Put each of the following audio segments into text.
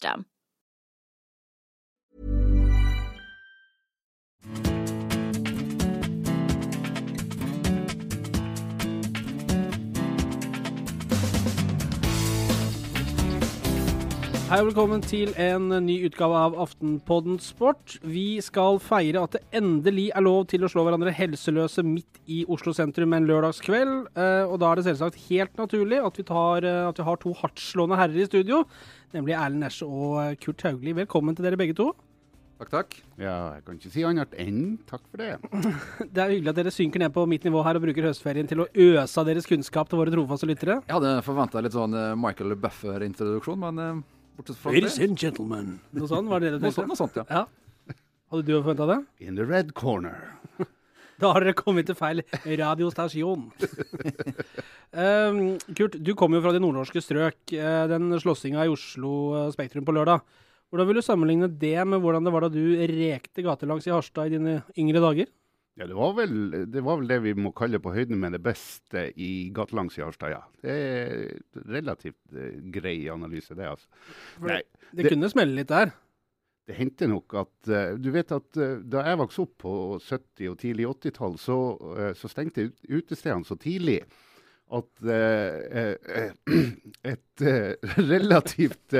system. Hei og velkommen til en ny utgave av Aftenpodden Sport. Vi skal feire at det endelig er lov til å slå hverandre helseløse midt i Oslo sentrum en lørdagskveld. Eh, Og da er det selvsagt helt naturlig at vi, tar, eh, at vi har to hardtslående herrer i studio. Nemlig Erlend Nesje og eh, Kurt Haugli. Velkommen til dere begge to. Takk, takk. Ja, jeg kan ikke si annet enn takk for det. Det er hyggelig at dere synker ned på mitt nivå her og bruker høstferien til å øse av deres kunnskap til våre trofaste lyttere. Jeg hadde forventa litt sånn Michael Buffer-introduksjon, men bortsett fra Ladies and gentlemen. Noe sånt var det dere Noe tenkte? sånt, noe sånt, ja. Ja. Hadde du forventa det? In the red corner. Da har dere kommet til feil radiostasjon. um, Kurt, du kommer jo fra de nordnorske strøk. Eh, Den slåssinga i Oslo eh, Spektrum på lørdag. Hvordan vil du sammenligne det med hvordan det var da du rekte gatelangs i Harstad i dine yngre dager? Ja, det var, vel, det var vel det vi må kalle på høyden med det beste i gatelangs i Harstad, ja. Det er relativt eh, grei analyse, det, altså. Nei, Det, Det- kunne smelle litt der. det hendte nok at eh, Du vet at eh, da jeg vokste opp på 70- og tidlig 80-tall, så, så stengte utestedene så tidlig at et relativt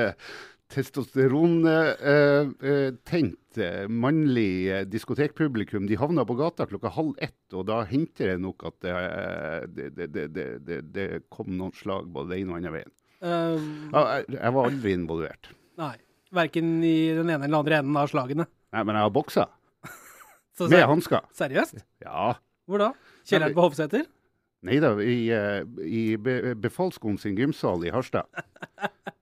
uh, testosterontent uh, mannlig eh, diskotekpublikum de havna på gata klokka halv ett, og da hendte det nok at det, eh, det, det, det, det, kom noen slag både den ene og andre veien. Uh, jeg, jeg var aldri involvert. nei. Verken i den ene eller andre enden av slagene. Nei, men jeg har boksa. Så Med hansker. Seriøst? Ja. Hvor da? Kjelleren på Hovseter? Nei da, i, eh, i be, Befalsskolen sin gymsal i Harstad.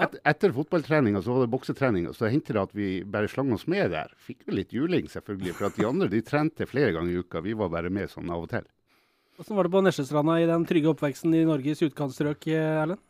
Et, etter fotballtreninga så var det boksetrening, og så hendte det at vi bare slang oss med der. Fikk jo litt juling, selvfølgelig, for at de andre de trente flere ganger i uka. Vi var bare med sånn av og til. Hvordan var det på Nesjestranda i den trygge oppveksten i Norges utkantstrøk, Erlend?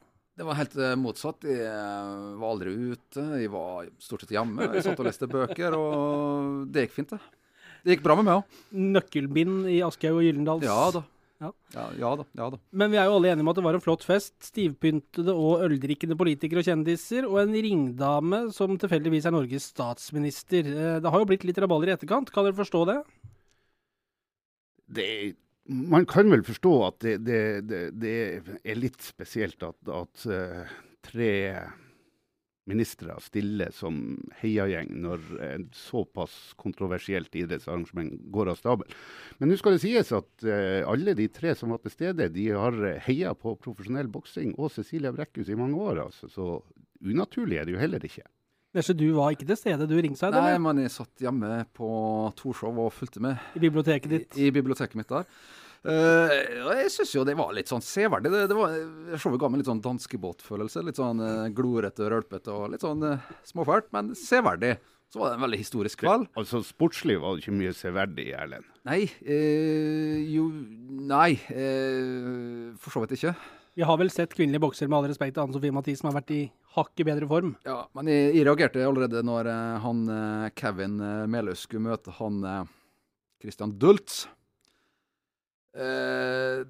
Det var helt eh, motsatt. Jeg eh, var aldri ute. Jeg var stort sett hjemme. Jeg satt og leste bøker, og det gikk fint, det. Det gikk bra med meg òg. Nøkkelbind i Aschehoug og Gyllendals Ja da. Ja. Ja, ja da. Ja da. Men vi er jo alle enige om at det var en flott fest. Stivpyntede og øldrikkende politikere og kjendiser, og en ringdame som tilfeldigvis er Norges statsminister. Eh, Det har jo blitt litt rabalder i etterkant, kan dere forstå det? det man kan vel forstå at det, det, det, det er litt spesielt at, at eh, tre ministre stiller som heiagjeng når et såpass kontroversielt idrettsarrangement går av stabelen. Men nå skal det sies at eh, alle de tre som var til stede, de har heia på profesjonell boksing og Cecilia Brekkhus i mange år. Altså. Så unaturlig er det jo heller ikke. Nesje, du var ikke til stede, du ringside, Nei, eller? men jeg satt hjemme på Torshov og fulgte med I biblioteket ditt. i biblioteket mitt der. Eh, og jeg syns jo det var litt sånn severdig. Det, det var, showet ga meg litt sånn danskebåtfølelse. Litt sånn uh, glorete og rølpete og litt sånn uh, småfælt, men severdig. Så var det en veldig historisk kveld. Altså Sportslig var det ikke mye severdig, Erlend. Nei eh, Jo Nei, eh, for så vidt ikke. Vi har vel sett kvinnelige bokser med all respekt til Anne Sofie Mathisen har vært i hakket bedre form. Ja, Men jeg, jeg reagerte allerede når han Kevin uh, Meløs skulle møte han Christian Dultz. Eh,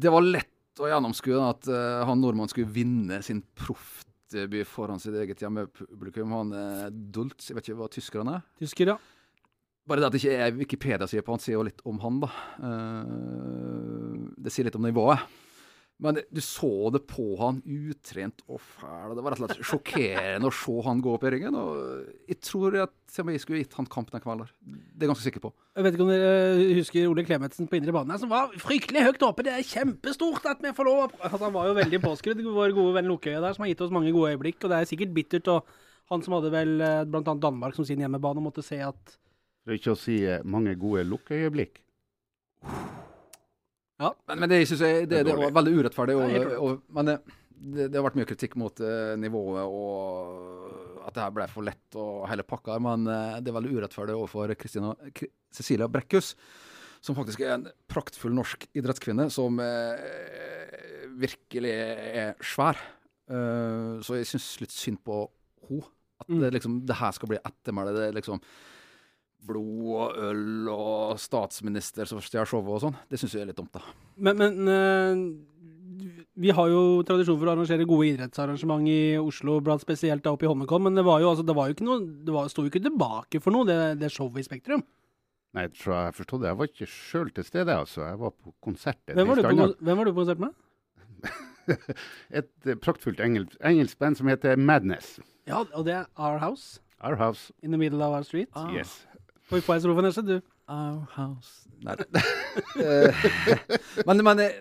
det var lett å gjennomskue at eh, han nordmannen skulle vinne sin proffdebut foran sitt eget hjemmepublikum. Han uh, Dultz, jeg vet ikke hva tyskeren er? Tysker, ja. Bare det at det ikke er Wikipedia sier på han, sier jo litt om han, da. Det sier litt om nivået. Men det, du så det på han, utrent og fæl. Det var rett og slett sjokkerende å se han gå opp i ringen. Og jeg tror at jeg skulle gitt han kamp den kvelden. der. Det er jeg ganske sikker på. Jeg vet ikke om dere eh, husker Ole Klemetsen på indre bane, som var fryktelig høyt oppe. Det er kjempestort at vi får lov altså, Han var jo veldig påskrudd, vår gode venn Lukkøya der, som har gitt oss mange gode øyeblikk. Og det er sikkert bittert. Og han som hadde vel eh, bl.a. Danmark som sin hjemmebane, måtte se at For ikke å si eh, mange gode lukkeøyeblikk. Men, men det synes jeg det, Det var veldig urettferdig. Er Og, Nei, og, men det, det, har vært mye kritikk mot uh, nivået og at det her ble for lett og hele pakka. Men uh, det er veldig urettferdig overfor Kristina, Kri- Cecilia Brekkhus, som faktisk er en praktfull norsk idrettskvinne som uh, virkelig er svær. Så jeg syns litt synd på henne. At Mm. det, liksom, det her skal bli ettermælet. Det liksom blod og øl og statsminister som stjal showet og sånn. Det syns jeg er litt dumt, da. Men, men eh, vi har jo tradisjon for å arrangere gode idrettsarrangement i Oslo, blant spesielt da oppe i Holmenkollen. Men det var jo, altså, det var jo ikke noe Det var, sto jo ikke tilbake for noe, det, det showet i Spektrum. Nei, jeg tror jeg forstod det. Jeg var ikke sjøl til stede, altså. Jeg var på konsert. Hvem var, du på, hvem var du på konsert med? Et eh, praktfullt engelsk, engelsk band som heter Madness. Ja, og det er Our House. Our House. In the middle of our street. Ah. Yes. Få en strofe, Nesje, du? Our house Nei. Eh, men, men eh,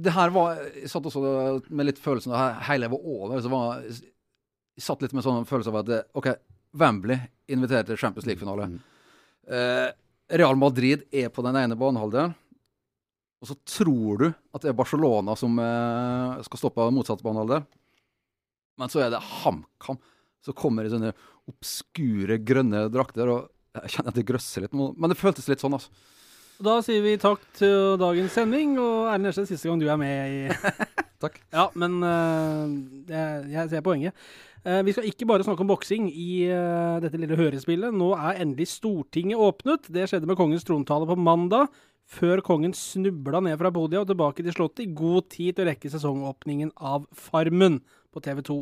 det her var Jeg satt også med litt følelsen av at hele var over. Så var, jeg satt litt med sånn følelse av at eh, OK, Wembley inviterer til Champions League-finale. Mm. Eh, Real Madrid er på den ene banehalvdelen. Og så tror du at det er Barcelona som eh, skal stoppe motsatt banehalvdel. Men så er det HamKam som kommer i sånne obskure grønne drakter. og jeg kjenner at det grøsser litt, men det føltes litt sånn, altså. Da sier vi takk til dagens sending, og Erlend Nesje, siste gang du er med i Takk. Ja, men uh, jeg, jeg ser poenget. Uh, vi skal ikke bare snakke om boksing i uh, dette lille hørespillet. Nå er endelig Stortinget åpnet. Det skjedde med kongens trontale på mandag. Før kongen snubla ned fra podiet og tilbake til Slottet i god tid til å rekke sesongåpningen av Farmen på TV 2.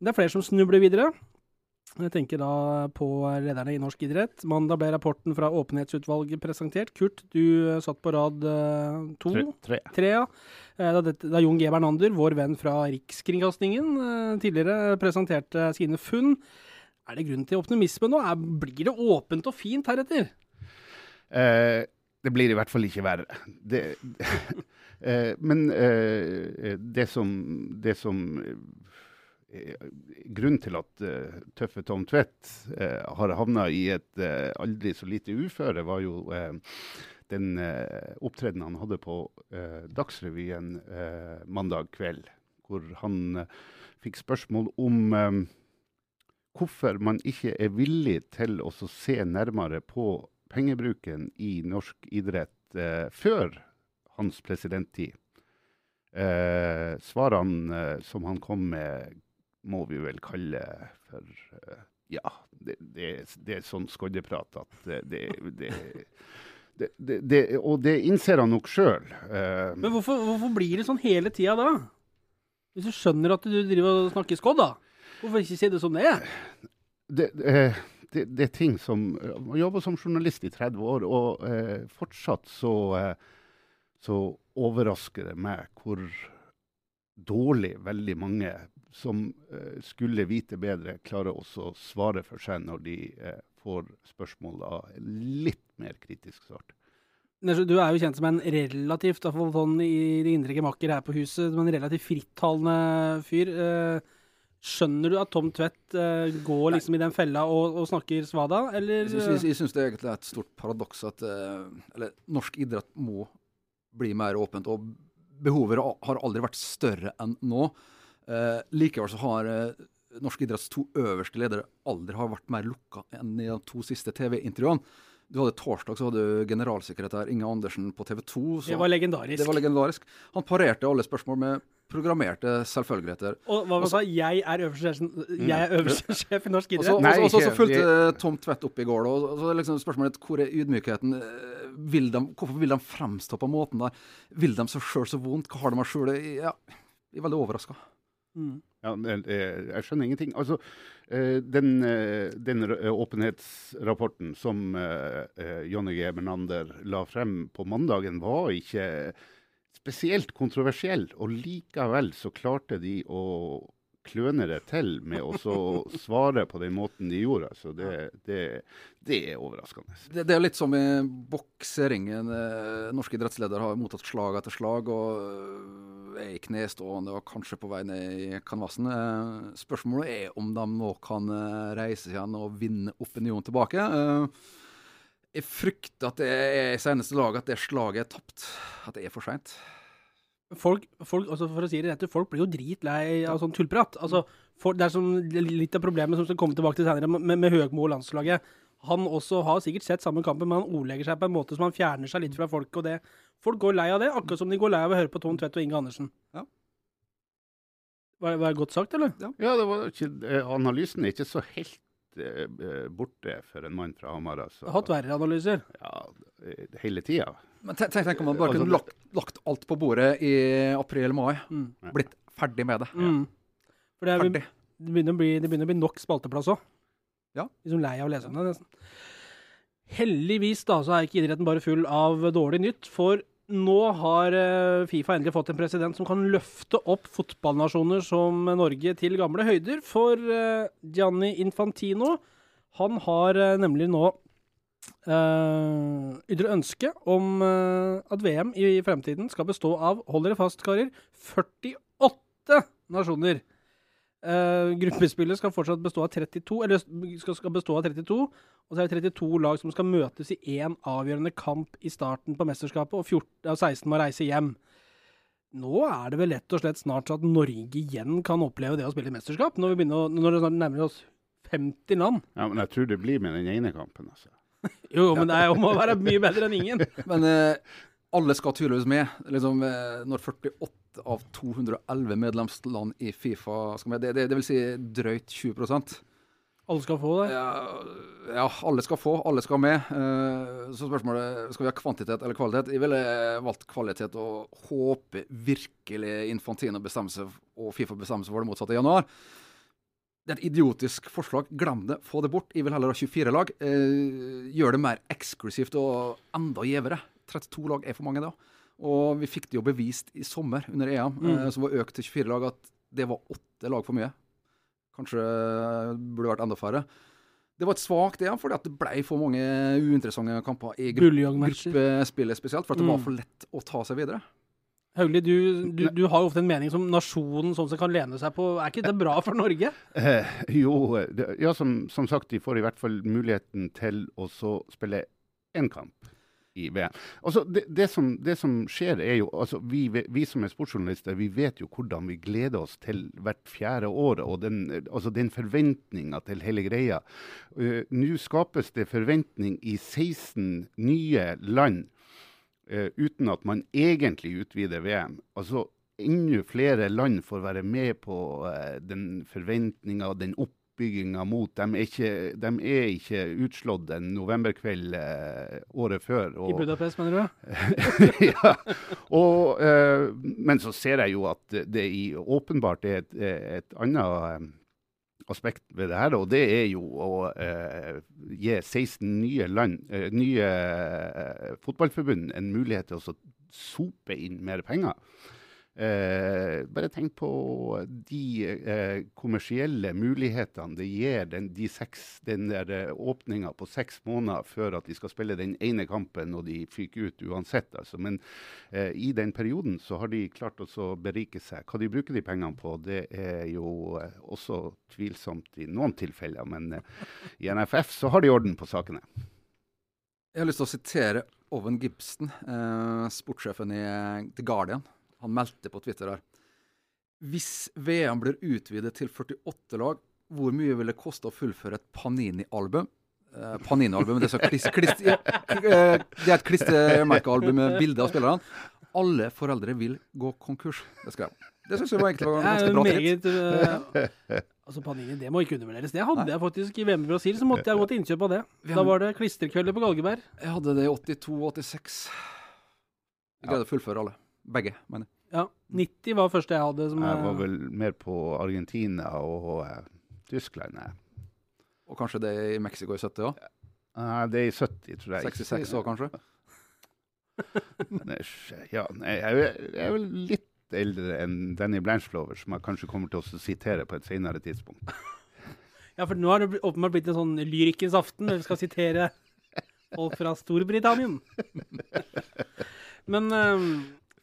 Det er flere som snubler videre. Jeg tenker da på lederne i norsk idrett. Mandag ble rapporten fra Åpenhetsutvalget presentert. Kurt, du eh, satt på rad eh, to. Tre. tre. Tre, ja. Eh, Da, da Jon G. Bernander, vår venn fra Rikskringkastingen, tidligere presenterte sine funn. Er det grunn til optimisme nå? Er, blir det åpent og fint heretter? Eh, det blir i hvert fall ikke verre. Det, eh, men eh, det som, det som Grunnen til at uh, tøffe Tom Tvedt uh, har havna i et uh, aldri så lite uføre, var jo eh, den opptredenen han hadde på eh, Dagsrevyen eh, mandag kveld, hvor han eh, fikk spørsmål om eh, hvorfor man ikke er villig til å se nærmere på pengebruken i norsk idrett eh, før hans presidenttid. Eh, svarene eh, som han kom med, må vi vel kalle for uh, Ja, det, det, det er sånn skoddeprat at det, det, det, det, det, det Og det innser han nok sjøl. Uh, Men hvorfor, hvorfor blir det sånn hele tida da? Hvis du skjønner at du driver og snakker skodd, da. Hvorfor ikke si det som det er? det, eh, det, det er ting som Jeg jobba som journalist i 30 år, og eh, fortsatt så, eh, så overrasker det meg hvor dårlig veldig mange som eh, skulle vite bedre, klarer også å svare for seg når de eh, får spørsmål av litt mer kritisk svart. Du er jo kjent som en relativt, sånn i de indre gemakker her på huset, som en relativt frittalende fyr. Eh, Skjønner du at Tom Tvedt uh, går liksom i den fella og, og snakker svada, eller? Jeg syns, jeg syns det er et stort paradoks at uh, eller, norsk idrett må bli mer åpent. Og behovet har aldri vært større enn nå. Eh, likevel så har eh, norsk idretts to øverste ledere aldri har vært mer lukka enn i de to siste TV-intervjuene. Du hadde Torsdag så hadde du generalsekretær Inge Andersen på TV 2. det var legendarisk. det var legendarisk. Han parerte alle spørsmål med programmerte selvfølgeligheter. og hva var det han sa? Jeg er øverste sjef, er sjef i norsk idrett. Og så- fulgte Tom Tvedt opp i går. Og og så er liksom spørsmålet hvor er ydmykheten? Eh, Vil de, hvorfor vil de fremstå på måten der? Vil de seg sjøl så vondt? Hva har de å skjule? Ja, jeg er veldig overraska. Mm. Ja, eh, jeg skjønner ingenting. Altså, eh, den, eh, den åpenhetsrapporten som Jonny G. Bernander la frem på mandagen, var ikke spesielt kontroversiell, og likevel så klarte de å kløne det til med å svare på den måten de gjorde. Så det, det, det er overraskende. Det, det er litt som i bokseringen. Eh, norske idrettsledere har mottatt slag etter slag og eh, er i knestående og kanskje på vei ned i kanvasen. Eh, spørsmålet er om de nå kan reise seg igjen og vinne opinionen tilbake. Jeg frykter at det er i seneste lag at det slaget er tapt. At det er for seint. Folk, folk, altså for å si det rett, folk blir jo dritlei av sånn tullprat. Altså, for, det er som, litt av problemet som skal komme tilbake til senere, med, med Høgmo og landslaget. Han også har sikkert sett samme kampen, men han ordlegger seg på en måte som han fjerner seg litt fra folk. og det. Folk går lei av det, akkurat som de går lei av å høre på Tom Tvedt og Inge Andersen. Ja. Var, var det godt sagt, eller? Ja, det var ikke, eh, analysen er ikke så helt eh, eh, borte for en mann fra Hamar. Altså. Hatt verre analyser. Ja, hele tida. Men tenk, tenk om man bare Altså, kunne lagt, lagt alt på bordet i april-mai. Mm. Blitt ferdig med det. Mm. For det, er, Ferdig. det, begynner å bli, det begynner å bli nok spalteplass òg. Ja. Liksom lei av å lese om det, nesten. Heldigvis da, så er ikke idretten bare full av dårlig nytt, for nå har eh, Fifa endelig fått en president som kan løfte opp fotballnasjoner som Norge til gamle høyder. For eh, Gianni Infantino, han har eh, nemlig nå uh, ytre ønske om uh, at VM i fremtiden skal bestå av, hold dere fast, karer, 48 nasjoner. Uh, gruppespillet skal fortsatt bestå av 32, eller skal, skal bestå av 32, og så er det 32 lag som skal møtes i én avgjørende kamp i starten på mesterskapet, og 14, ja, 16 må reise hjem. Nå er det vel rett og slett snart så at Norge igjen kan oppleve det å spille i mesterskap, når vi begynner å, når det nærmer oss 50 land. Ja, men jeg tror det blir med den ene kampen. altså. Jo, men det er om må være mye bedre enn ingen. Men eh, alle skal tydeligvis med. Liksom, eh, når 48 av 211 medlemsland i Fifa skal med, det, det, det vil si drøyt 20% Alle skal få det. ja, ja, alle skal få, alle skal med. Eh, så spørsmålet skal vi ha kvantitet eller kvalitet. Jeg ville valgt kvalitet og håper virkelig Infantino bestemmer seg, og Fifa bestemmer seg for det motsatte i januar. Det er et idiotisk forslag. Glem det. Få det bort. Jeg vil heller ha 24 lag. Eh, gjør det mer eksklusivt og enda gjevere. 32 lag er for mange da. Og vi fikk det jo bevist i sommer under EM, Mm. eh, som var økt til 24 lag, at det var åtte lag for mye. Kanskje burde vært enda færre. Det var et svakt EM fordi at det ble for mange uinteressante kamper i gruppe, gruppespillet spesielt, for at det Mm. var for lett å ta seg videre. Hauglie, du, du, du har jo ofte en mening som nasjonen sånn som kan lene seg på. Er ikke det bra for Norge? Eh, jo, det, ja, som, som sagt, de får i hvert fall muligheten til å så spille én kamp i VM. Altså, det, det, som, det som skjer, er jo altså, vi, vi som er sportsjournalister, vi vet jo hvordan vi gleder oss til hvert fjerde år. Og den, altså, den forventninga til hele greia. Uh, Nå skapes det forventning i 16 nye land eh, uten at man egentlig utvider VM. Altså, enda flere land får være med på eh, den forventninga og den oppbygginga mot. De er ikke, de er ikke utslått en novemberkveld eh, året før. I Budapest, mener du? ja. og, eh, men så ser jeg jo at det i, åpenbart er et, et annet eh, aspekt ved det her, og det er jo å eh, gi 16 nye land, eh, nye eh, fotballforbund en mulighet til å sope inn mer penger. Eh, bare tenk på de eh, kommersielle mulighetene det gir den, de seks, den der eh, åpninga på seks måneder før at de skal spille den ene kampen og de fyker ut uansett. Altså. Men eh, i den perioden så har de klart å berike seg. Hva de bruker de pengene på, det er jo eh, også tvilsomt i noen tilfeller. Men eh, i NFF så har de orden på sakene. Jeg har lyst til å sitere Oven Gibson, sportssjefen i The Guardian. Han meldte på Twitter her. Hvis VM blir utvidet til 48 lag, hvor mye vil det koste å fullføre et Panini-album? Eh, Panini-album, det, ja, eh, det er et klistremerkealbum med bilder av spillerne. Alle foreldre vil gå konkurs. Det skrev han. Det syns jeg var egentlig var ganske bra meget uh, Altså, Panini, det må ikke undervurderes. Det hadde jeg faktisk i VM i Brasil, så måtte jeg gå til innkjøp av det. Da var det klisterkvelder på Galgeberg. Jeg hadde det i 82-86. Jeg greide å fullføre alle. Begge, mener jeg. Ja, 90 var første jeg hadde. Som Jeg eh, var vel mer på Argentina og eh, Tyskland. jeg. Og kanskje det i Mexico i 70 òg? Nei, det er i 70, tror jeg. 66 òg, kanskje? Nei, Ja, nei, jeg er er vel litt eldre enn Danny Blanchflower, som jeg kanskje kommer til å sitere på et senere tidspunkt. Ja, for nå har det åpenbart blitt en sånn lyrikkens aften, når vi skal sitere folk fra Storbritannia. Men eh,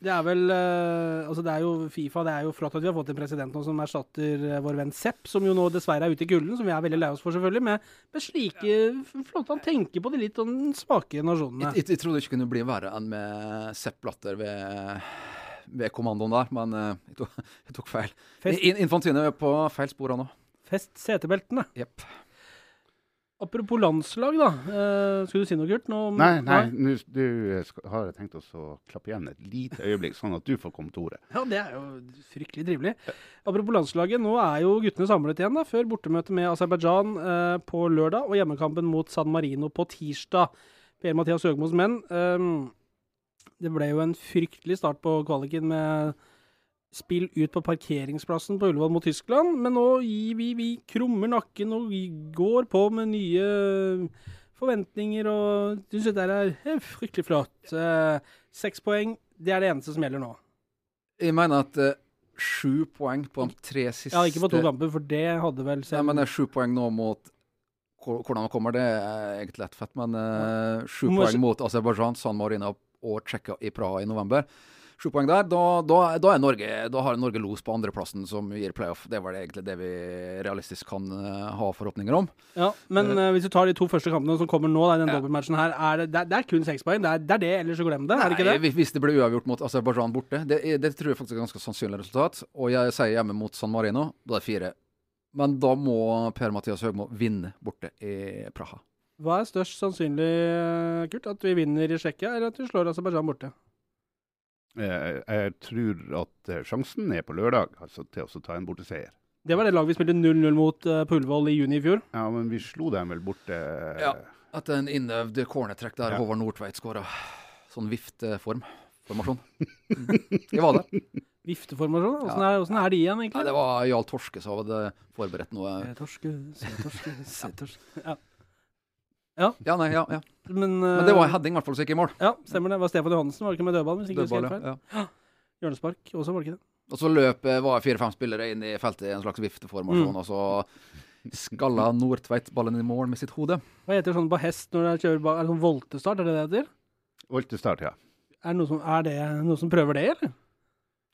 det er vel eh, Altså, det er jo Fifa. Det er jo flott at vi har fått en president nå som erstatter eh, vår venn Sepp, som jo nå dessverre er ute i kulden, som vi er veldig lei oss for, selvfølgelig. Men, men slike flotte Han tenker på de litt sånn svake nasjonene. Jeg, jeg, jeg trodde det ikke kunne bli verre enn med Sepp Blatter ved, ved kommandoen der, men eh, jeg, tok, jeg tok feil. Fest, In- er på feil spor nå. fest setebeltene. Jepp. Apropos landslag, da. Uh, skulle du si noe, Kurt? Nå, Nei, nei, nå s- du eh, har jeg tenkt å klappe igjen et lite øyeblikk, sånn at du får komme til ordet. Ja, det er jo fryktelig trivelig. Apropos landslaget, nå er jo guttene samlet igjen da, før bortemøtet med Aserbajdsjan uh, på lørdag og hjemmekampen mot San Marino på tirsdag. Per-Mathias Høgmos menn. Um, det ble jo en fryktelig start på kvaliken med spill ut på parkeringsplassen på Ullevål mot Tyskland, men nå gir vi, vi krummer nakken og vi går på med nye forventninger og syns dette er eh, fryktelig flott. Eh, Seks poeng, det er det eneste som gjelder nå. Jeg mener at eh, sju poeng på de tre siste Ja, ikke på to kamper, for det hadde vel Nei, men det er sju poeng nå mot Hvordan det kommer, det er egentlig lett fett. Men uh, sju poeng mot Aserbajdsjan, San Marina og Tsjekkia i Praha i november. Sju poeng der. Da, da, da, er Norge, da har Norge los på andreplassen, som gir playoff. Det var det egentlig det vi realistisk kan eh, ha forhåpninger om. Ja, men uh, hvis du tar de to første kampene som kommer nå, da, den Ja. dobbeltmatchen her, er det, det, er, det er kun seks poeng. Det er, det er det, ellers så glem det. er det ikke det? hvis- det blir uavgjort mot Aserbajdsjan borte, det, det tror jeg faktisk er ganske sannsynlig resultat. Og jeg sier hjemme mot San Marino, da er det fire. Men da må Per-Mathias Høgmo vinne borte i Praha. Hva er størst sannsynlig, Kurt? At vi vinner i Tsjekkia, eller at vi slår Aserbajdsjan borte? Eh, Jeg tror at eh, sjansen er på lørdag altså til å ta en borteseier. Det var det laget vi spilte 0-0 mot eh, på Ullevål i juni i fjor. Ja, men vi slo dem vel borte. Ja. Etter en innøvd cornertrekk der Ja. Håvard Nordtveit skåra. Sånn vifteform. Formasjon. Jeg var der. Vifteformasjon. Åssen Ja. er, hvordan er de igjen, Nei, egentlig? det var Jarl Torske som hadde forberedt noe Se torske, se torske, se torske Ja. Ja, nei, ja, ja. Men, Men det var Hedding heading, i hvert fall, som gikk i mål. Ja, stemmer det. Det var Stefan Johansen, var det ikke med dødball? Hvis ikke Dødball, helt feil. ja. Ja. Hjørnespark også, var det ikke det? Og så løp eh, var fire-fem spillere inn i feltet i en slags vifteformasjon, Mm. og så skalla Nordtveit ballen i mål med sitt hode. Hva heter sånn på hest når det kjører bak? Er det sånn voltestart, er det det heter? Voltestart, ja. Er det noen som, er det noe som prøver det, eller?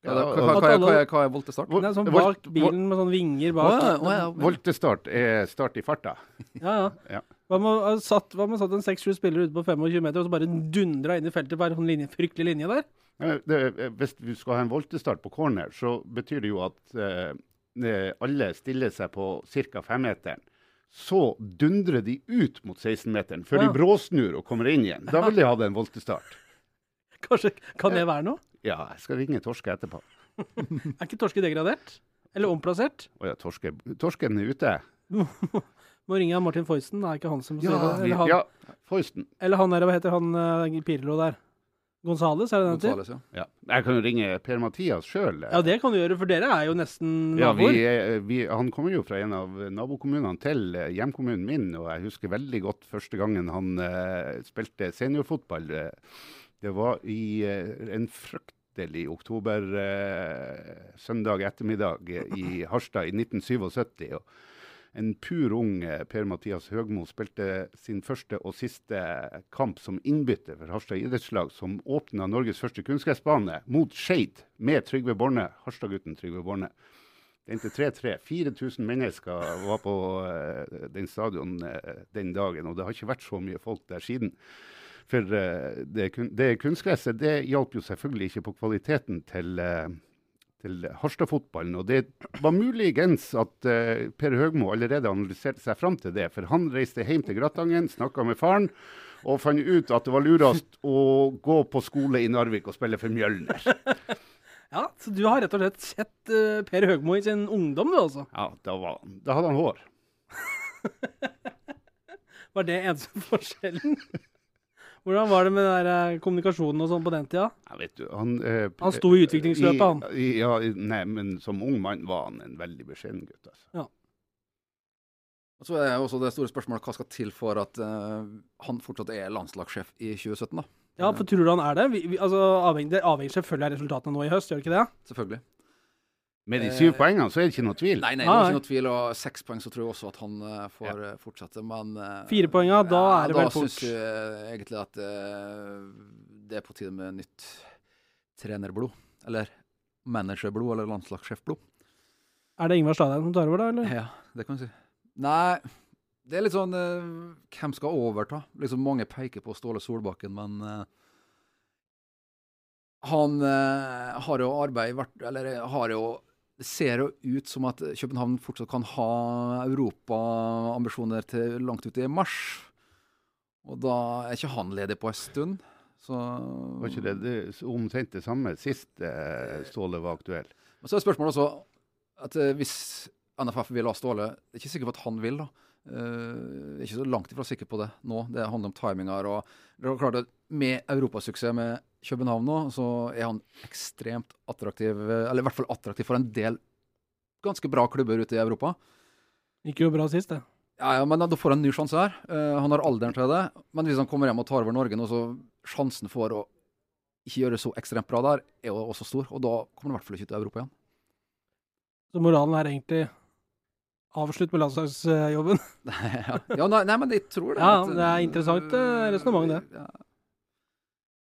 Ja, da, hva, Ja, hva, hva, hva, er- hva er voltestart? Det er sånn bak bilen med sånne vinger bak. Å, ja, å, ja. Voltestart er start i farta. Ja, ja. Hva med å satt, satt en seks-sju spillere ute på 25 meter og så bare dundra inn i feltet på en sånn linje, fryktelig linje der? Eh, Det, hvis du skal ha en voltestart på corner, så betyr det jo at eh, eh, alle stiller seg på ca. femmeteren. Så dundrer de ut mot 16-meteren, før Ja. de bråsnur og kommer inn igjen. Da vil de ha en voltestart. Kanskje kan det være noe? Ja, jeg skal ringe Torske etterpå. Er ikke Torske degradert? Eller omplassert? Å ja, torske, torsken er ute. Må ringe han Martin Foysten, det er ikke han som Ja, det. Eller han, ja Foysten. eller han der, hva heter han uh, Pirlo der? Gonzales, er det den? Gonzales, ja. Ja. Jeg kan jo ringe Per-Mathias sjøl. Ja, det kan du gjøre, for dere er jo nesten Ja, vi, naboer. er- vi, han kommer jo fra en av nabokommunene til eh, hjemkommunen min, og jeg husker veldig godt første gangen han uh, spilte seniorfotball. Eh, Det var i uh, en fryktelig oktober eh, søndag ettermiddag eh, i Harstad i 1977. og en pur ung eh, Per-Mathias Høgmo spilte sin første og siste kamp som innbytter for Harstad idrettslag, som åpna Norges første kunstgressbane mot Skeid med Trygve Borne, Harstad-gutten Trygve Borne. Det endte 3-3. 4000 mennesker var på eh, den stadion eh, den dagen, og det har ikke vært så mye folk der siden. For det, kun- det kunstgresset det hjalp jo selvfølgelig ikke på kvaliteten til, eh, til Harstad-fotballen. Og det var muligens at uh, Per Høgmo allerede analyserte seg fram til det. For han reiste hjem til Gratangen, snakka med faren, og fant ut at det var lurest å gå på skole i Narvik og spille for Mjølner. Ja, Så du har rett og slett sett uh, Per Høgmo i sin ungdom, du altså? Ja, da, var, da hadde han hår. Var det eneste forskjellen? Hvordan var det med den der, eh, kommunikasjonen og sånn på den tida? Ja, vet du, han, eh, Han sto i utviklingsløpet, han. I, i, ja, nei, men som ung mann var han en veldig beskjeden gutt. Altså. Ja. Og så er også det store spørsmålet hva skal til for at eh, han fortsatt er landslagssjef i 2017, da? Ja, for tror du han er det? Vi, vi, altså, avhengig, det avhenger selvfølgelig av resultatene nå i høst, gjør det ikke det? Selvfølgelig. Med de Eh, syv poengene så er det ikke noe tvil. Nei, nei, det er ikke noe tvil. Og seks poeng så tror jeg også at han eh, får ja. fortsette, men eh, Fire poeng, da er det vel Da fort. syns jeg egentlig at eh, det er på tide med nytt trenerblod. Eller managerblod, eller landslagssjefblod. Er det Ingvar Stadheim som tar over, da? eller? Ja, det kan du si. Nei, det er litt sånn eh, Hvem skal overta? Liksom Mange peker på Ståle Solbakken, men eh, han eh, har jo arbeid vært Eller har jo Det ser jo ut som at København fortsatt kan ha europaambisjoner til langt ut i mars. Og da er ikke han ledig på en stund. Så Var ikke det, det omtrent det samme sist eh, Ståle var aktuell? Men så er spørsmålet også at eh, hvis NFF vil ha Ståle Det er ikke sikkert at han vil, da. Uh, ikke så langt ifra sikker på det nå. Det handler om timinger. og det er klart at Med europasuksess med København nå, så er han ekstremt attraktiv. eh, Eller i hvert fall attraktiv for en del ganske bra klubber ute i Europa. Gikk jo bra sist, det. Ja, ja, men da får han en ny sjanse her. Uh, han har alderen til det. Men hvis han kommer hjem og tar over Norge nå, så sjansen for å ikke gjøre det så ekstremt bra der, er jo også stor. Og da kommer han i hvert fall ikke til Europa igjen. Så moralen er egentlig avslutt med landslagsjobben. ja, ja nei, nei, men jeg tror det. Ja, at, det er interessant, eh, resonnement, det. Ja.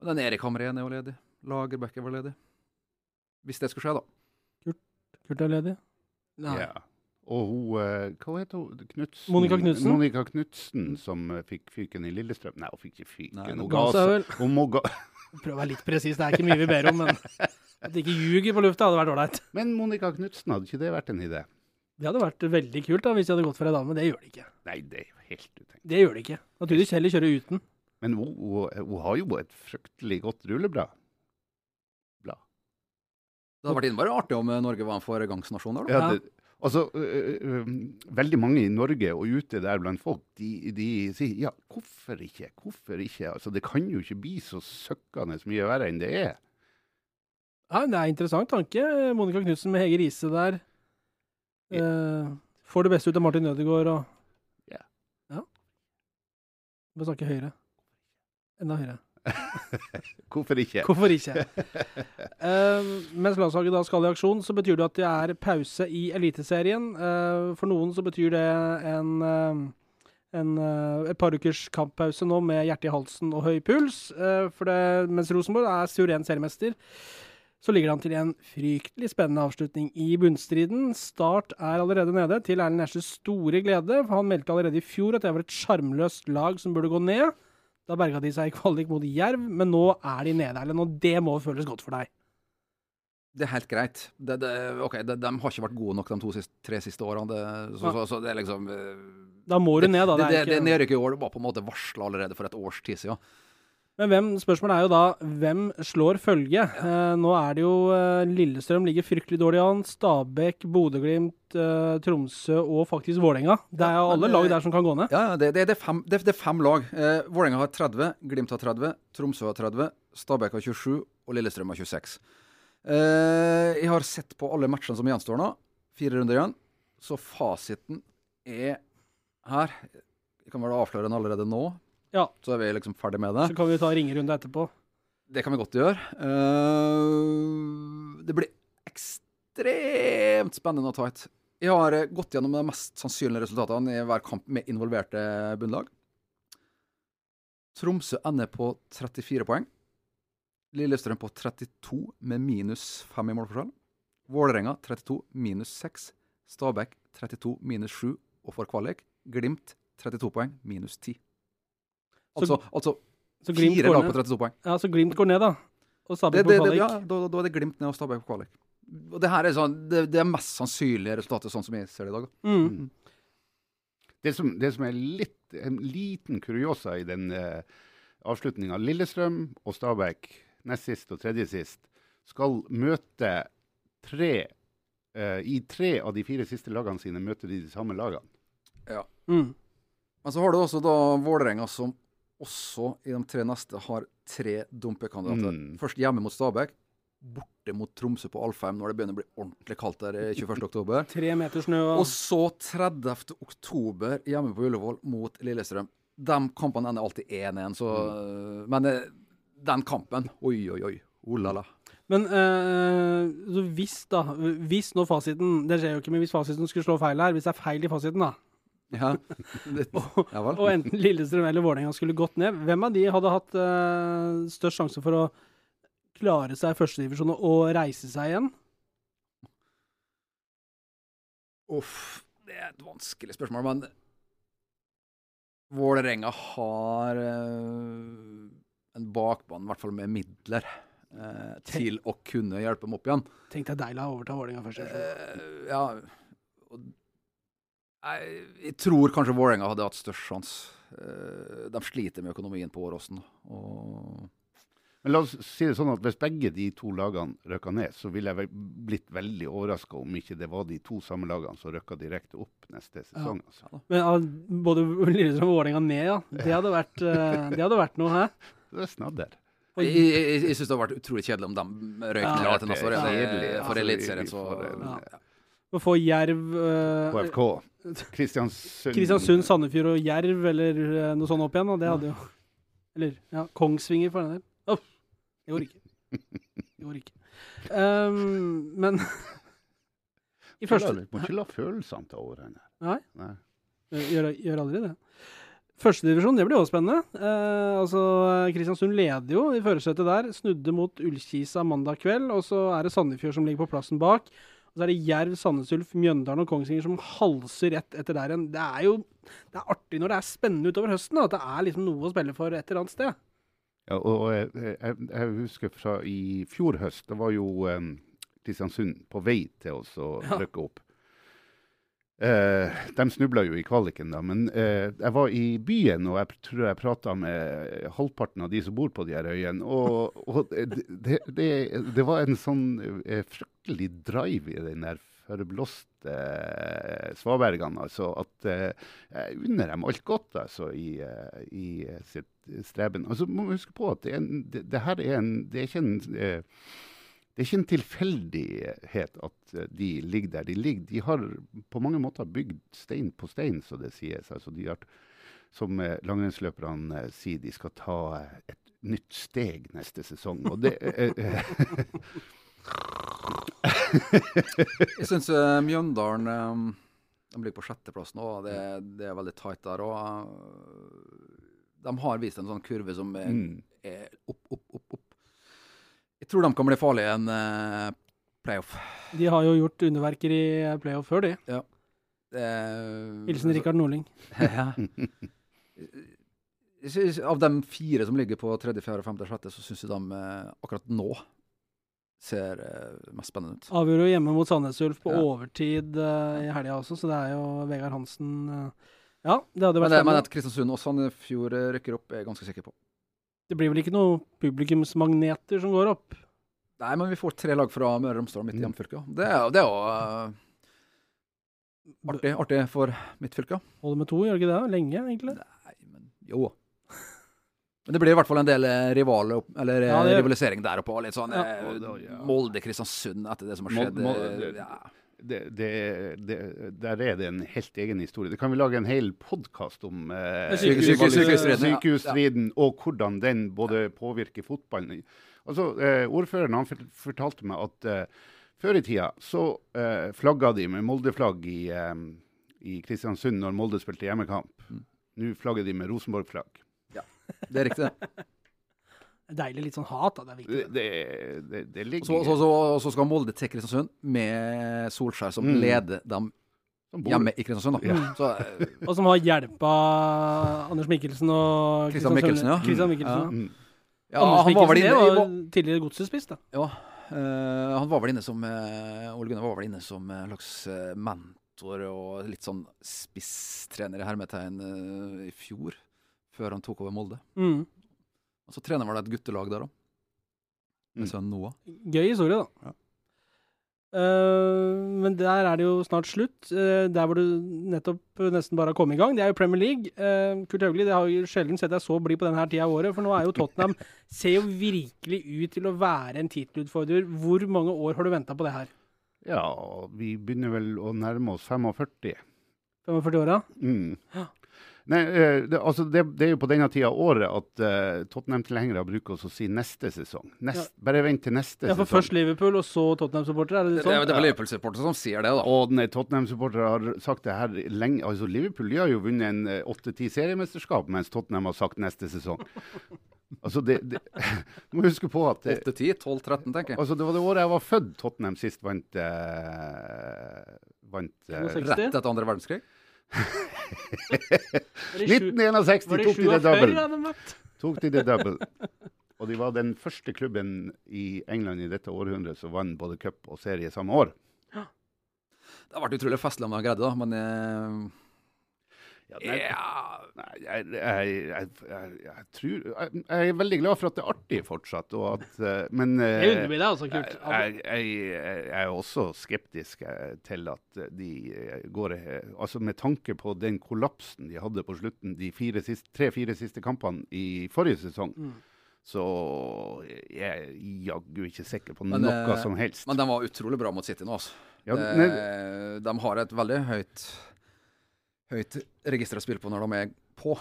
Og Den Erik Hamren er jo ledig. Lagerbäck var ledig. Hvis det skulle skje, da. Kurt er ledig. Nei. Ja. Og hun eh, Hva heter hun? Knutsen? Monica Knudsen? Monica Knutsen, som eh, fikk fyken i Lillestrøm. Nei, hun fikk ikke fyken. Nei, Hun Ga seg vel. Hun må ga Prøv å være litt presis, det er ikke mye vi ber om, men at de ikke ljuger på lufta, hadde vært ålreit. Men Monica Knutsen, hadde ikke det vært en idé? Det hadde vært veldig kult da, hvis de hadde gått for ei dame, men det gjør de ikke. Nei, det er jo helt utenkt. Det gjør de ikke. Naturligvis heller kjøre uten. Men hun, hun, hun har jo et fryktelig godt rulleblad. Blad. Det hadde vært innmari artig om eh, Norge var en foregangsnasjon der, da. Ja, Ja. det, altså, øh, ø, ø, veldig mange i Norge og ute der blant folk, de, de sier ja, hvorfor ikke? Hvorfor ikke? Altså, det kan jo ikke bli så søkkende mye verre enn det er. Ja, det er interessant tanke. Monica Knutsen med Hege Riise der. Eh, får det beste ut av Martin Ødegaard og Ja. Ja. Må snakke høyere. Enda høyere. Hvorfor ikke? Hvorfor ikke? Uh, mens landslaget da skal i aksjon, så betyr det at det er pause i Eliteserien. Uh, for noen så betyr det en, en eh, et par ukers kamppause nå med hjerte i halsen og høy puls. For det, mens Rosenborg er suveren seriemester, så ligger det an til en fryktelig spennende avslutning i bunnstriden. Start er allerede nede, til Erlend Nesjes store glede. for Han meldte allerede i fjor at det var et sjarmløst lag som burde gå ned. Da berga de seg i kvalik mot Jerv, men nå er de nede, Erlend, og det må føles godt for deg. Det er helt greit. Det, det, ok, det, De har ikke vært gode nok de to siste, tre siste årene. Det, så, så, så det er liksom eh, Da må du ned, da. Det, Det ikke... nedrykket i år det var på en måte varsla allerede for et års tid siden. Men hvem, spørsmålet er jo da hvem slår følge? Eh, nå er det jo eh, Lillestrøm ligger fryktelig dårlig an. Stabæk, Bodø-Glimt, eh, Tromsø og faktisk Vålerenga. Det er jo alle lag der som kan gå ned. Ja, ja, det, det, det, er fem, det, det er fem lag. Eh, Vålerenga har 30, Glimt har 30, Tromsø har 30, Stabæk har 27 og Lillestrøm har 26. Eh, jeg har sett på alle matchene som gjenstår nå. Fire runder igjen. Så fasiten er her. Jeg kan vel avsløre den allerede nå, Ja, så er vi liksom ferdig med det. så kan vi ta ringerunde etterpå. Det kan vi godt gjøre. Uh, det blir ekstremt spennende og tight. Jeg har eh, gått gjennom de mest sannsynlige resultatene i hver kamp med involverte bunnlag. Tromsø ender på 34 poeng. Lillestrøm på 32 med minus 5 i målforskjell. Vålerenga 32 minus 6. Stabæk 32 minus 7 og for kvalik. Glimt 32 poeng minus 10. Altså, altså Så fire lag på 32 poeng. Ja, så Glimt går ned, da. Og Stabæk på kvalik. ja, da, da er det Glimt ned og Stabæk på kvalik. Og det her er sånn, det, det er mest sannsynlige resultatet, sånn som jeg ser det i dag. da. Mm. Det som, det som er litt, en liten kuriosa i den uh, avslutninga Lillestrøm og Stabæk, nest sist og tredje sist, skal møte tre uh, I tre av de fire siste lagene sine møter de de samme lagene. Mm. Men så har du også da Vålerenga, som også i de tre neste har tre dumpekandidater. Mm. Først hjemme mot Stabæk, borte mot Tromsø på Alfheim når det begynner å bli ordentlig kaldt der i 21. oktober. Tre meter snø og så 30. oktober hjemme på Ullevål mot Lillestrøm. De kampene ender alltid 1-1, så Men eh, den kampen Oi, oi, oi. Olala. la la. Men øh, så hvis da Hvis nå fasiten Det skjer jo ikke, men hvis fasiten skulle slå feil her, hvis det er feil i fasiten, da, Ja. Det, ja vel. og enten Lillestrøm eller Vålerenga skulle gått ned, hvem av de hadde hatt uh, størst sjanse for å klare seg i førstedivisjon og reise seg igjen? Uff, det er et vanskelig spørsmål, men Vålerenga har uh, en bakbane, i hvert fall med midler, uh, til å kunne hjelpe dem opp igjen. Tenk deg deilig å overta Vålerenga først. Eh, ja og, jeg, jeg tror kanskje Vålerenga hadde hatt størst sjanse. Eh, de sliter med økonomien på Åråsen. Og Men la oss si det sånn at hvis begge de to lagene røkka ned, så ville jeg blitt veldig overraska om ikke det var de to samme lagene som røkka direkte opp neste sesong. Altså. Men ja, både Lillestrøm og Vålerenga ned, ja. Det hadde vært, eh, det hadde vært noe, hæ? Det er snadder. jeg, jeg, jeg, jeg syns det hadde vært utrolig kjedelig om de røyk Ja. ned til neste år. Klart det er Det- For altså, Eliteserien, så ja. Å få Jerv eh, HFK. Kristiansund. Kristiansund, Sandefjord og Jerv eller eh, noe sånt opp igjen, og det hadde jo Eller ja, Kongsvinger for den del. Uff, det går ikke. Det går ikke. Um, men I første må ikke la følelsene ta over henne. Nei. Nei. Gjør, gjør aldri det. Førstedivisjon, det blir også spennende. Eh, altså, Kristiansund leder jo i førersetet der. Snudde mot Ullkisa mandag kveld. Og så er det Sandefjord som ligger på plassen bak. Og så er det Jerv, Sandnes Ulf, Mjøndalen og Kongsvinger som halser rett etter der igjen. Det er jo det er artig når det er spennende utover høsten, da, at det er liksom noe å spille for et eller annet sted. Ja, og jeg, jeg, jeg husker fra i fjor høst, det var jo um, Kristiansund på vei til oss å Ja. rykke opp. Eh, de snubla jo i kvaliken, da, men eh, jeg var i byen og jeg tror jeg prata med halvparten av de som bor på de her øyene. Og, og det, det, det, var en sånn eh, fryktelig drive i den der forblåste eh, svabergene. Altså at eh, jeg unner dem alt godt altså, i, eh, i sitt streben. Altså, må huske på at det, er en, det her er en Det er ikke en eh, det er ikke en tilfeldighet at eh, de ligger der de ligger. De har på mange måter bygd stein på stein, så det sies. Altså de har, som eh, langrennsløperne eh, sier, de skal ta et nytt steg neste sesong. Og det Jeg syns Mjøndalen De ligger på sjetteplass nå. Det, det er veldig tight der. Eh, de har vist en sånn kurve som er, Mm. er opp. Jeg tror de kan bli farlige i en uh, playoff. De har jo gjort underverker i playoff før, de. Det- Hilsen Rikard Nordling. Ja. Av de fire som ligger på tredje, fjerde, femte, sjette, så syns jeg de eh, akkurat nå ser eh, mest spennende ut. Avgjorde jo hjemme mot Sandnes Ulf på Ja. overtid uh, i helga også, så det er jo Vegard Hansen uh, Ja, det hadde Men, vært det, men at Kristiansund og Sandefjord rykker opp, er jeg ganske sikker på. Det blir vel ikke noen publikumsmagneter som går opp? Nei, men vi får tre lag fra Møre og Romsdal, mitt Mm. hjemfylke. Det er jo- eh, artig, artig for mitt fylke. Holder med to, gjør det ikke det? Lenge, egentlig. Nei, men jo. Men det blir i hvert fall en del eh, rival, eller eh, Ja, det- rivalisering der oppe. Litt sånn Ja. Molde-Kristiansund etter det som har skjedd. Molde, eh, ja. Det, det, det, der er det en helt egen historie. Det kan vi lage en hel podkast om. Eh, Syke- sykehus, sykehusstriden, ja. og hvordan den både påvirker fotballen. Altså, eh, Ordføreren han fortalte meg at eh, før i tida så eh, flagga de med Molde-flagg i, eh, i Kristiansund når Molde spilte hjemmekamp. Mm. Nå flagger de med Rosenborg-flagg. Ja, Det er riktig, det. Deilig litt sånn hat, da. Det er viktig. det, det, det ligger Så, så, så, og så skal Molde til Kristiansund med Solskjær som Mm. leder dem hjemme i Kristiansund. Da. Ja. Så, eh, Og som har hjelpa Anders Mikkelsen og Christian Mikkelsen, ja. Christian Mm. Mikkelsen, ja. Mm. ja, Anders han var vel Mikkelsen, inne i- var tidligere godsespiss, da. Ja, Uh, han var vel inne som uh, Ole Gunnar var vel inne som en slags eh, mentor og litt sånn spisstrener i hermetegn i fjor, før han tok over Molde. Mm. Og så trener vel et guttelag der òg, med Mm. sønnen Noah. Gøy historie, da. Ja. Uh, men der er det jo snart slutt. Uh, der hvor du nettopp nesten bare har kommet i gang, det er jo Premier League. Uh, Kurt Haugli, det har jo sjelden sett deg så blid på denne her tida av året, for nå er jo Tottenham ser jo virkelig ut til å være en tittelutfordrer. Hvor mange år har du venta på det her? Ja, vi begynner vel å nærme oss 45. 45 åra? Mm. Nei, eh, det, altså det, det er jo på denne tida av året at uh, Tottenham-tilhengere bruker å si neste sesong. Nest, Bare vent til neste sesong. Ja, for sesong. først Liverpool, og så Tottenham-supportere? Er det Det, litt det, sånn? det er vel Liverpool-supportere som sier det, da. Og Tottenham-supportere har sagt det her lenge. Altså Liverpool har jo vunnet en eh, åtte-ti seriemesterskap, mens Tottenham har sagt neste sesong. Altså det, det må huske på at det, 8-10, 12-13, tenker jeg. altså det var det året jeg var født Tottenham sist vant eh, Vant eh, Rett etter andre verdenskrig. Var det sju- 1961 var tok de det double. Tok de det double. Og de var den første klubben i England i dette århundret som vant både cup og serie samme år. Det har vært utrolig festlig om de har greid det, da, men eh, Ja, nei, nei, jeg, jeg, jeg, jeg, jeg tror jeg, jeg er veldig glad for at det er artig fortsatt, og at, eh, men eh, Jeg meg det, altså. Jeg, jeg, jeg, jeg er også skeptisk eh, til at eh, de eh, går eh, Altså med tanke på den kollapsen de hadde på slutten de fire siste- tre-fire siste kampene i forrige sesong, Mm. så jeg er jaggu ikke sikker på Men, noe eh, som helst. men de var utrolig bra mot City nå, altså. Ja, de, de har et veldig høyt Høyt register å spille på når de er på.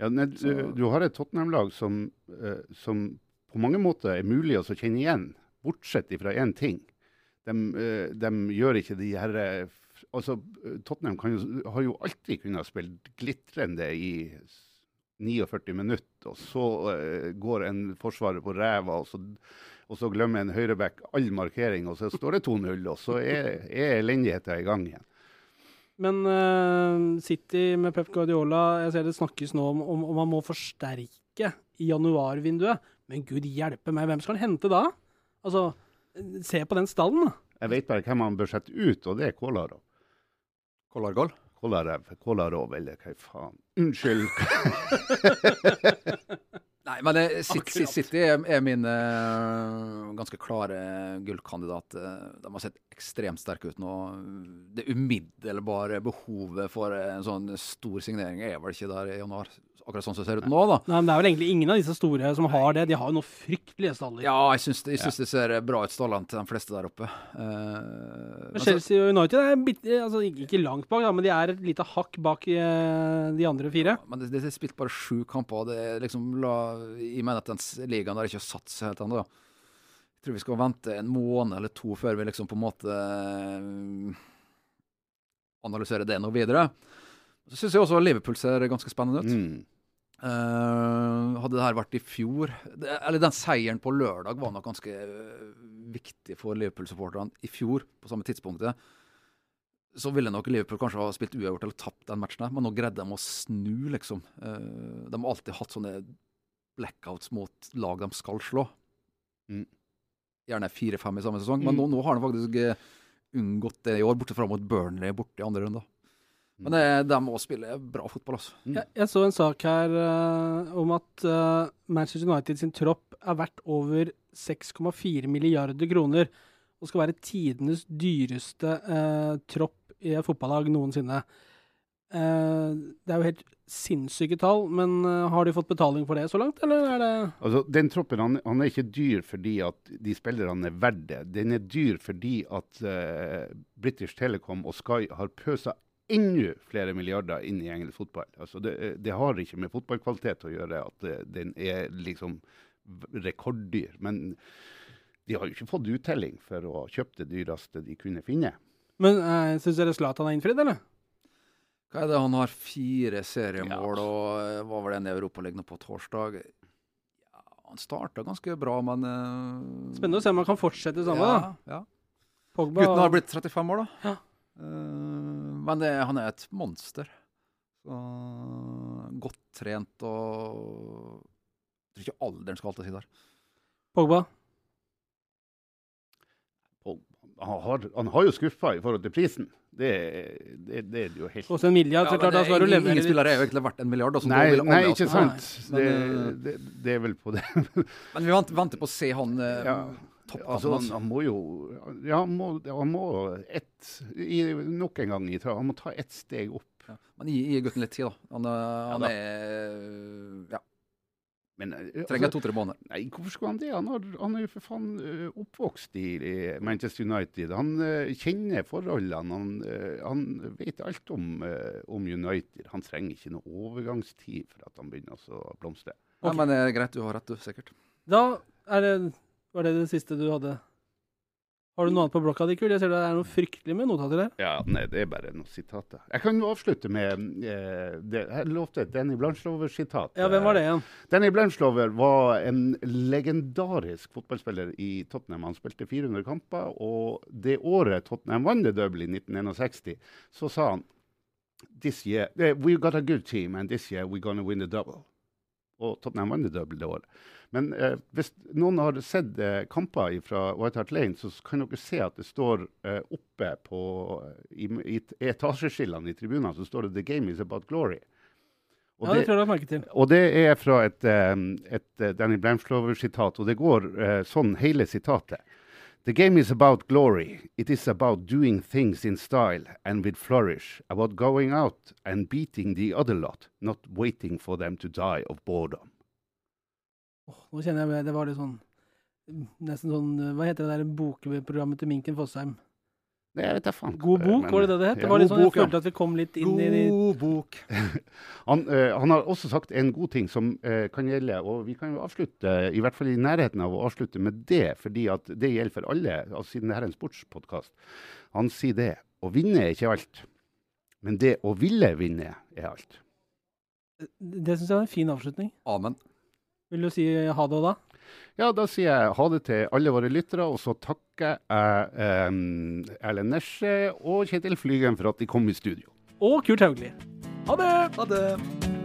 ja, nei, du, du har et Tottenham-lag som, eh, som på mange måter er mulig å kjenne igjen, bortsett fra én ting. De, eh, de gjør ikke de her eh, altså, Tottenham kan jo, har jo alltid kunnet spille glitrende i 49 minutter, og så eh, går en forsvarer på ræva, og så, og så glemmer en høyreback all markering, og så står det 2-0, og så er, er elendigheten i gang igjen. Men uh, City med Pep Guardiola Jeg ser det snakkes nå om, om, om man må forsterke i januarvinduet. Men gud hjelpe meg, hvem skal han hente da? Altså, se på den stallen, da. Jeg vet bare hvem han bør sette ut, og det er Kolarov. Kolargol. Kolarov, Kolarov eller hva faen. Unnskyld. Nei, men eh, City, City er, er min eh, ganske klare gullkandidat. Eh, De har sett ekstremt sterke ut nå. Det umiddelbare behovet for en sånn stor signering er vel ikke der i januar, akkurat sånn som det ser ut nå, da. Nei, men Det er vel egentlig ingen av disse store som har det. De har jo noen fryktelige staller. Ja, jeg syns det, jeg syns det ser bra ut, stallene til de fleste der oppe. Uh, men Men Chelsea og United er bit, altså, ikke langt bak, da, men de er et lite hakk bak uh, de andre fire. Men det, det er spilt bare sju kamper. Det er liksom la, Jeg mener at den ligaen der ikke har satt seg helt ennå. Jeg tror vi skal vente en måned eller to før vi liksom på en måte eh, analyserer det noe videre. Så syns jeg også Liverpool ser ganske spennende ut. Mm. Eh, hadde det her vært i fjor det, Eller den seieren på lørdag var nok ganske eh, viktig for Liverpool-supporterne i fjor, på samme tidspunktet. Så ville nok Liverpool kanskje ha spilt uavgjort eller tapt den matchen, men nå greide de å snu, liksom. Uh, de har alltid hatt sånne blackouts mot lag de skal slå. Mm. Gjerne fire-fem i samme sesong, men Mm. nå, nå har de faktisk unngått det i år, borte fra mot Burnley borte i andre runde. Men det, de må spille bra fotball, altså. Mm. Jeg, jeg så en sak her uh, om at uh, Manchester United sin tropp er verdt over 6,4 milliarder kroner. Og skal være tidenes dyreste uh, tropp i et fotballag noensinne. Eh, det er jo helt sinnssyke tall, men har de fått betaling for det så langt, eller er det Altså, Den troppen han, han er ikke dyr fordi at de spillerne er verdt det. Den er dyr fordi at British Telecom og Sky har pøsa enda flere milliarder inn i engelsk fotball. Altså, det, det har ikke med fotballkvalitet å gjøre at det den er liksom rekorddyr. Men de har jo ikke fått uttelling for å ha kjøpt det dyreste de kunne finne. Men uh, syns dere Zlatan har innfridd, eller? Hva er det? Han har fire seriemål Ja. og eh, var vel en i Europaligaen på torsdag. Ja, han starta ganske bra, men uh... Spennende å se om han kan fortsette sammen. ja, da. ja. Pogba, Gutten har blitt 35 år, da. Ja. Eh, men det, han er et monster. Så, godt trent og Jeg tror ikke alderen skal alltid si der. Pogba. Og han, har, han har jo skuffa i forhold til prisen. Det, det, det er jo helt Også en milliard, så Ja, klart men da ingen, ingen spillere er jo egentlig verdt en milliard. Altså, Nei, nei, ikke sant. Men, Det, eh, det, det er vel på det. Men vi venter, venter på å se han eh, Ja. Altså, han, altså. han må jo Ja, han må, han må et, i, Nok en gang Han må ta ett steg opp. Ja. Men gi, gi gutten litt tid, da. Han, ja, han da. er Ja. Men eh, Trenger altså, to-tre måneder. Nei, hvorfor skulle han det? Han, har, han er jo for faen eh, oppvokst i, i Manchester United. Han uh, kjenner forholdene. Han, uh, han vet alt om, uh, om United. Han trenger ikke noe overgangstid for at han begynner å blomstre. Ja, men det er greit, du har rett, du, sikkert. Da er det Var det det siste du hadde? Har du noe annet på blokka di, Kul? Jeg ser det er noe fryktelig med notater der. Ja, nei, det er bare noen sitater. Jeg kan jo avslutte med eh, det, Jeg lovte et Danny Blanchlover-sitat. Ja, hvem var det igjen? Danny Blanchlover var en legendarisk fotballspiller i Tottenham. Han spilte 400 kamper, og det året Tottenham vant det double i 1961, så sa han This year, eh, we got a good team, and this year we're gonna win the double. Og Tottenham vant det double det året. Men eh, hvis noen har sett eh, kamper fra White Hart Lane, så kan dere se at det står eh, oppe på, i, i etasjeskillene i tribunene så står det 'The game is about glory'. Og Ja, det tror jeg merket til. og det er fra et, eh, et eh, Danny Bramslover-sitat, og det går eh, sånn hele sitatet. The game is about glory. It is about doing things in style and with flourish, about going out and beating the other lot, not waiting for them to die of boredom. Åh, nå kjenner jeg det var litt sånn Nesten sånn Hva heter det der bokprogrammet til Minken Fossheim? Det, jeg vet jeg faen. God bok, men- var det det det het? Det var litt sånn, Jeg bok, ja. følte at vi kom litt inn i God bok. Han, uh, han har også sagt en god ting som uh, kan gjelde, og vi kan jo avslutte, i hvert fall i nærheten av å avslutte med det, fordi at det gjelder for alle, altså siden dette er en sportspodkast. Han sier det. Å vinne er ikke alt, men det å ville vinne er alt. Det syns jeg var en fin avslutning. Amen. Vil du si ha det da? Ja, da sier jeg ha det til alle våre lyttere, og så takker jeg eh, Erlend Nesje og Kjetil Flygen for at de kom i studio. Og Kurt Haugli. Ha det! Ha det.